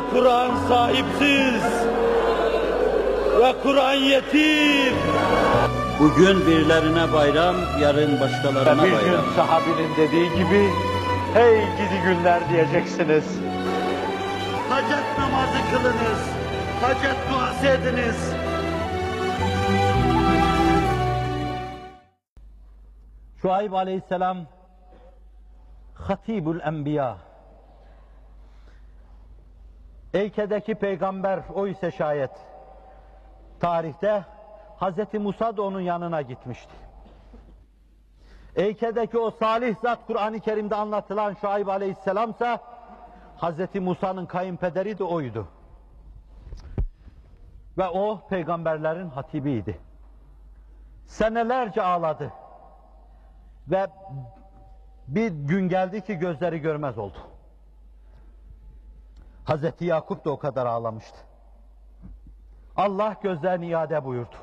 Kur'an sahipsiz ve Kur'an yetim. Bugün birilerine bayram, yarın başkalarına Bir gün bayram. sahabinin dediği gibi hey gidi günler diyeceksiniz. Hacet namazı kılınız, hacet duası ediniz. Şuayb aleyhisselam Hatibül Enbiya Eyke'deki peygamber o ise şayet tarihte Hz. Musa da onun yanına gitmişti. Eyke'deki o salih zat Kur'an-ı Kerim'de anlatılan Şuayb aleyhisselamsa Hz. Musa'nın kayınpederi de oydu. Ve o peygamberlerin hatibiydi. Senelerce ağladı. Ve bir gün geldi ki gözleri görmez oldu. Hazreti Yakup da o kadar ağlamıştı. Allah gözlerini iade buyurdu.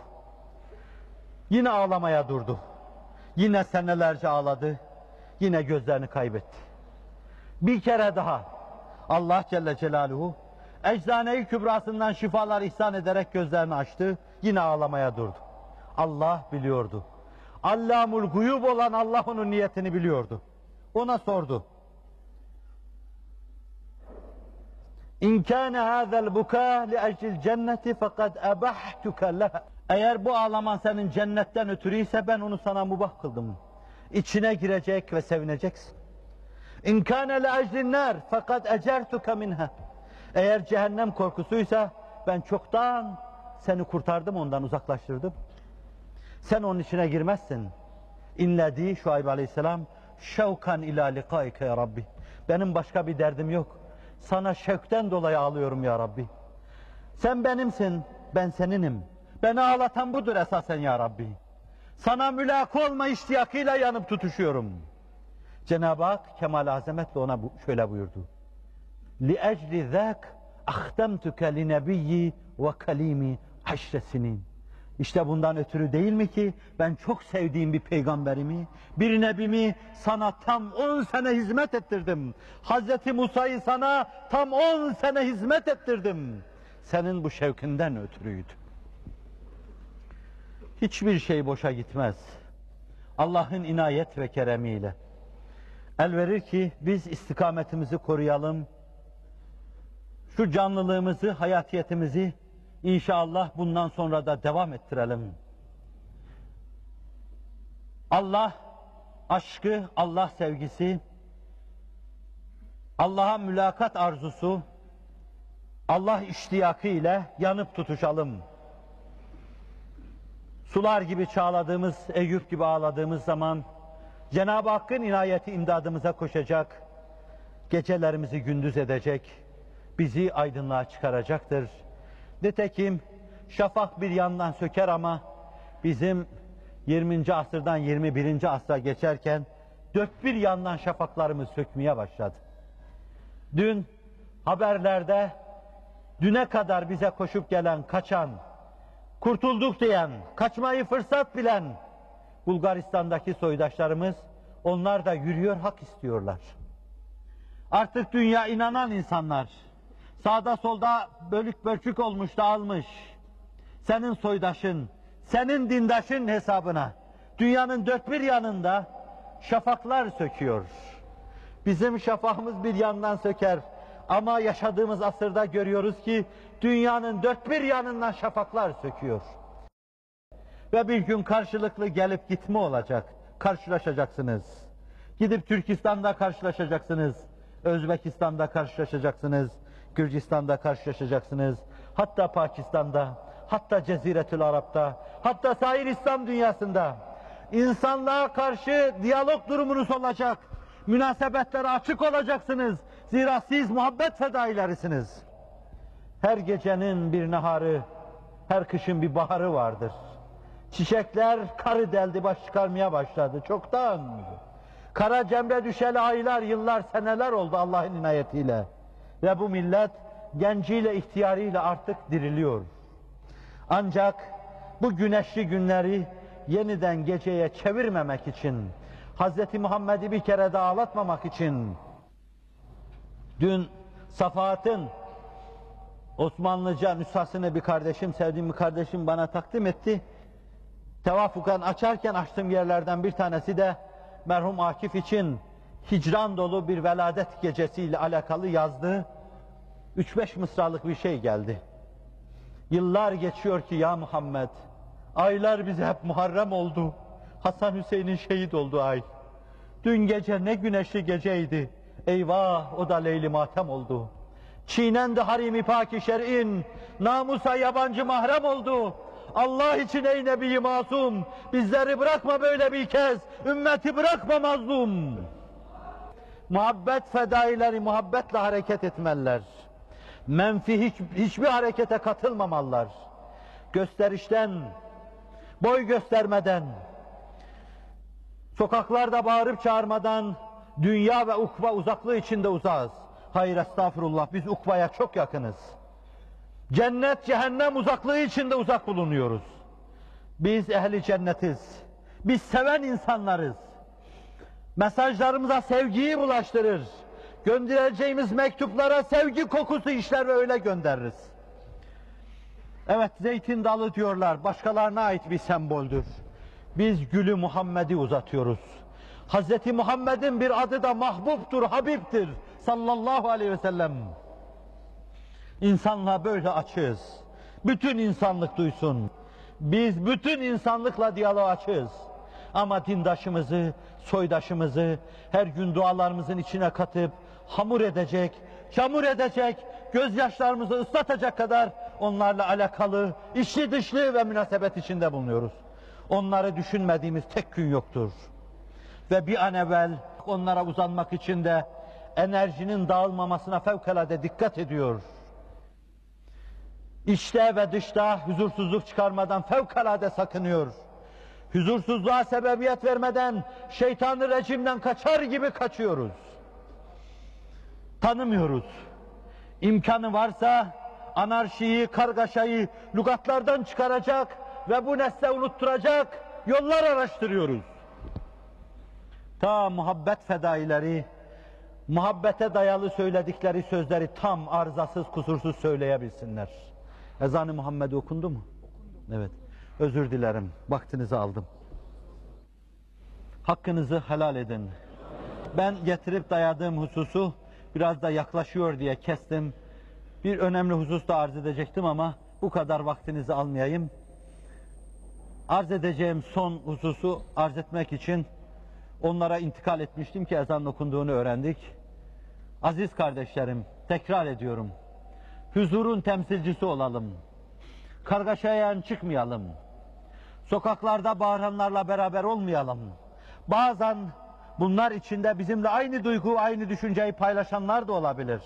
Yine ağlamaya durdu. Yine senelerce ağladı. Yine gözlerini kaybetti. Bir kere daha Allah Celle Celaluhu eczane-i kübrasından şifalar ihsan ederek gözlerini açtı. Yine ağlamaya durdu. Allah biliyordu. Allamul guyub olan Allah onun niyetini biliyordu. Ona sordu. İn kana hadzal buka li eclil cenneti fakat ebahtuka leha. Eğer bu ağlaman senin cennetten ötürüyse ben onu sana mubah kıldım. İçine girecek ve sevineceksin. İn kana li eclin nar fakat ecertuka minha. Eğer cehennem korkusuysa ben çoktan seni kurtardım ondan uzaklaştırdım. Sen onun içine girmezsin. İnledi Şuayb Aleyhisselam şevkan ila likaike ya Rabbi. Benim başka bir derdim yok. Sana şevkten dolayı ağlıyorum ya Rabbi. Sen benimsin, ben seninim. Beni ağlatan budur esasen ya Rabbi. Sana mülak olma iştiyakıyla yanıp tutuşuyorum. Cenab-ı Hak kemal azametle ona bu, şöyle buyurdu. لِأَجْلِ ذَاكَ اَخْتَمْتُكَ لِنَبِيِّ وَكَلِيمِ haşre sinin. işte bundan ötürü değil mi ki ben çok sevdiğim bir peygamberimi, bir nebimi sana tam 10 sene hizmet ettirdim. Hazreti Musa'yı sana tam 10 sene hizmet ettirdim. Senin bu şevkinden ötürüydü. Hiçbir şey boşa gitmez. Allah'ın inayet ve keremiyle. El verir ki biz istikametimizi koruyalım. Şu canlılığımızı, hayatiyetimizi İnşallah bundan sonra da devam ettirelim. Allah aşkı, Allah sevgisi, Allah'a mülakat arzusu, Allah iştiyakı ile yanıp tutuşalım. Sular gibi çağladığımız, Eyüp gibi ağladığımız zaman Cenab-ı Hakk'ın inayeti imdadımıza koşacak, gecelerimizi gündüz edecek, bizi aydınlığa çıkaracaktır. Nitekim şafak bir yandan söker ama bizim 20. asırdan 21. asra geçerken dört bir yandan şafaklarımız sökmeye başladı. Dün haberlerde düne kadar bize koşup gelen, kaçan, kurtulduk diyen, kaçmayı fırsat bilen Bulgaristan'daki soydaşlarımız onlar da yürüyor, hak istiyorlar. Artık dünya inanan insanlar, Sağda solda bölük bölçük olmuş, dağılmış. Senin soydaşın, senin dindaşın hesabına dünyanın dört bir yanında şafaklar söküyor. Bizim şafağımız bir yandan söker ama yaşadığımız asırda görüyoruz ki dünyanın dört bir yanından şafaklar söküyor. Ve bir gün karşılıklı gelip gitme olacak. Karşılaşacaksınız. Gidip Türkistan'da karşılaşacaksınız. Özbekistan'da karşılaşacaksınız. Gürcistan'da karşılaşacaksınız. Hatta Pakistan'da, hatta Ceziretül Arap'ta, hatta sair İslam dünyasında insanlığa karşı diyalog durumunuz olacak. Münasebetlere açık olacaksınız. Zira siz muhabbet fedailerisiniz. Her gecenin bir naharı, her kışın bir baharı vardır. Çiçekler karı deldi baş çıkarmaya başladı çoktan. Kara cemre düşeli aylar, yıllar, seneler oldu Allah'ın inayetiyle. Ve bu millet genciyle, ihtiyarıyla artık diriliyor. Ancak bu güneşli günleri yeniden geceye çevirmemek için, Hz. Muhammed'i bir kere daha ağlatmamak için, dün Safahat'ın Osmanlıca nüshasını bir kardeşim, sevdiğim bir kardeşim bana takdim etti. Tevafukan açarken açtığım yerlerden bir tanesi de merhum Akif için hicran dolu bir veladet gecesiyle alakalı yazdığı 3-5 mısralık bir şey geldi. Yıllar geçiyor ki ya Muhammed, aylar bize hep Muharrem oldu. Hasan Hüseyin'in şehit olduğu ay. Dün gece ne güneşli geceydi. Eyvah o da leyli matem oldu. Çiğnendi harimi paki şer'in. Namusa yabancı mahrem oldu. Allah için ey Nebi masum. Bizleri bırakma böyle bir kez. Ümmeti bırakma mazlum. Muhabbet fedaileri muhabbetle hareket etmeliler. Menfi hiç, hiçbir harekete katılmamalılar. Gösterişten, boy göstermeden, Sokaklarda bağırıp çağırmadan dünya ve ukba uzaklığı içinde uzağız. Hayır estağfurullah biz ukbaya çok yakınız. Cennet cehennem uzaklığı içinde uzak bulunuyoruz. Biz ehli cennetiz. Biz seven insanlarız. Mesajlarımıza sevgiyi bulaştırır. Göndereceğimiz mektuplara sevgi kokusu işler ve öyle göndeririz. Evet zeytin dalı diyorlar başkalarına ait bir semboldür. Biz gülü Muhammed'i uzatıyoruz. Hazreti Muhammed'in bir adı da mahbubtur, habibtir sallallahu aleyhi ve sellem. İnsanla böyle açığız. Bütün insanlık duysun. Biz bütün insanlıkla diyalog açığız. Ama dindaşımızı, soydaşımızı her gün dualarımızın içine katıp hamur edecek, çamur edecek, gözyaşlarımızı ıslatacak kadar onlarla alakalı, içli dışlı ve münasebet içinde bulunuyoruz. Onları düşünmediğimiz tek gün yoktur. Ve bir an evvel onlara uzanmak için de enerjinin dağılmamasına fevkalade dikkat ediyor. İçte ve dışta huzursuzluk çıkarmadan fevkalade sakınıyor. Huzursuzluğa sebebiyet vermeden şeytanı rejimden kaçar gibi kaçıyoruz. Tanımıyoruz. İmkanı varsa anarşiyi, kargaşayı lügatlardan çıkaracak ve bu nesle unutturacak yollar araştırıyoruz. Ta muhabbet fedaileri, muhabbete dayalı söyledikleri sözleri tam arızasız kusursuz söyleyebilsinler. Ezan-ı Muhammed okundu mu? Evet. Özür dilerim. Vaktinizi aldım. Hakkınızı helal edin. Ben getirip dayadığım hususu biraz da yaklaşıyor diye kestim. Bir önemli husus da arz edecektim ama bu kadar vaktinizi almayayım. Arz edeceğim son hususu arz etmek için onlara intikal etmiştim ki ezan okunduğunu öğrendik. Aziz kardeşlerim, tekrar ediyorum. Huzurun temsilcisi olalım. Kargaşaya çıkmayalım. Sokaklarda bağıranlarla beraber olmayalım. Bazen bunlar içinde bizimle aynı duygu, aynı düşünceyi paylaşanlar da olabilir.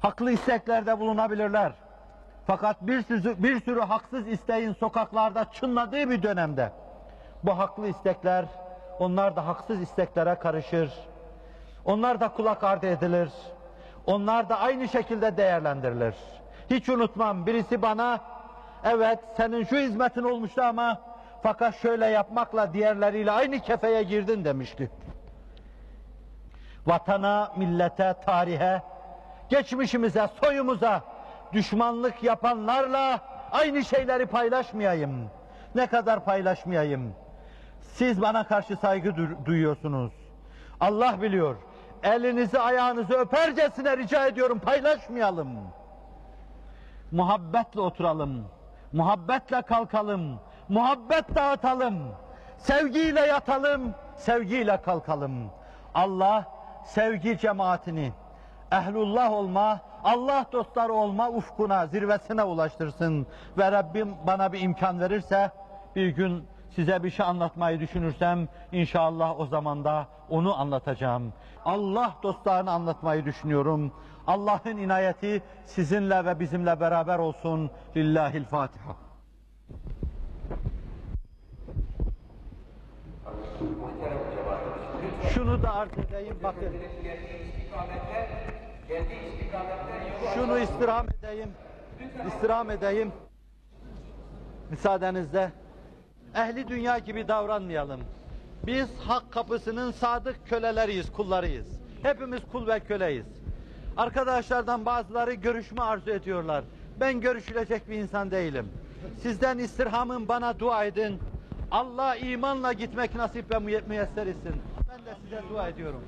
Haklı isteklerde bulunabilirler. Fakat bir sürü, bir sürü haksız isteğin sokaklarda çınladığı bir dönemde bu haklı istekler, onlar da haksız isteklere karışır. Onlar da kulak ardı edilir. Onlar da aynı şekilde değerlendirilir. Hiç unutmam birisi bana evet senin şu hizmetin olmuştu ama fakat şöyle yapmakla diğerleriyle aynı kefeye girdin demişti. Vatana, millete, tarihe, geçmişimize, soyumuza düşmanlık yapanlarla aynı şeyleri paylaşmayayım. Ne kadar paylaşmayayım. Siz bana karşı saygı du- duyuyorsunuz. Allah biliyor. Elinizi ayağınızı öpercesine rica ediyorum paylaşmayalım. Muhabbetle oturalım. Muhabbetle kalkalım. Muhabbet dağıtalım. Sevgiyle yatalım. Sevgiyle kalkalım. Allah sevgi cemaatini ehlullah olma, Allah dostları olma ufkuna, zirvesine ulaştırsın. Ve Rabbim bana bir imkan verirse bir gün size bir şey anlatmayı düşünürsem inşallah o zaman da onu anlatacağım. Allah dostlarını anlatmayı düşünüyorum. Allah'ın inayeti sizinle ve bizimle beraber olsun. Lillahil Fatiha. Şunu da arz edeyim bakın. Şunu istirham edeyim. İstirham edeyim. Müsaadenizle. Ehli dünya gibi davranmayalım. Biz hak kapısının sadık köleleriyiz, kullarıyız. Hepimiz kul ve köleyiz. Arkadaşlardan bazıları görüşme arzu ediyorlar. Ben görüşülecek bir insan değilim. Sizden istirhamım bana dua edin. Allah imanla gitmek nasip ve müyesser etsin. Ben de size dua ediyorum.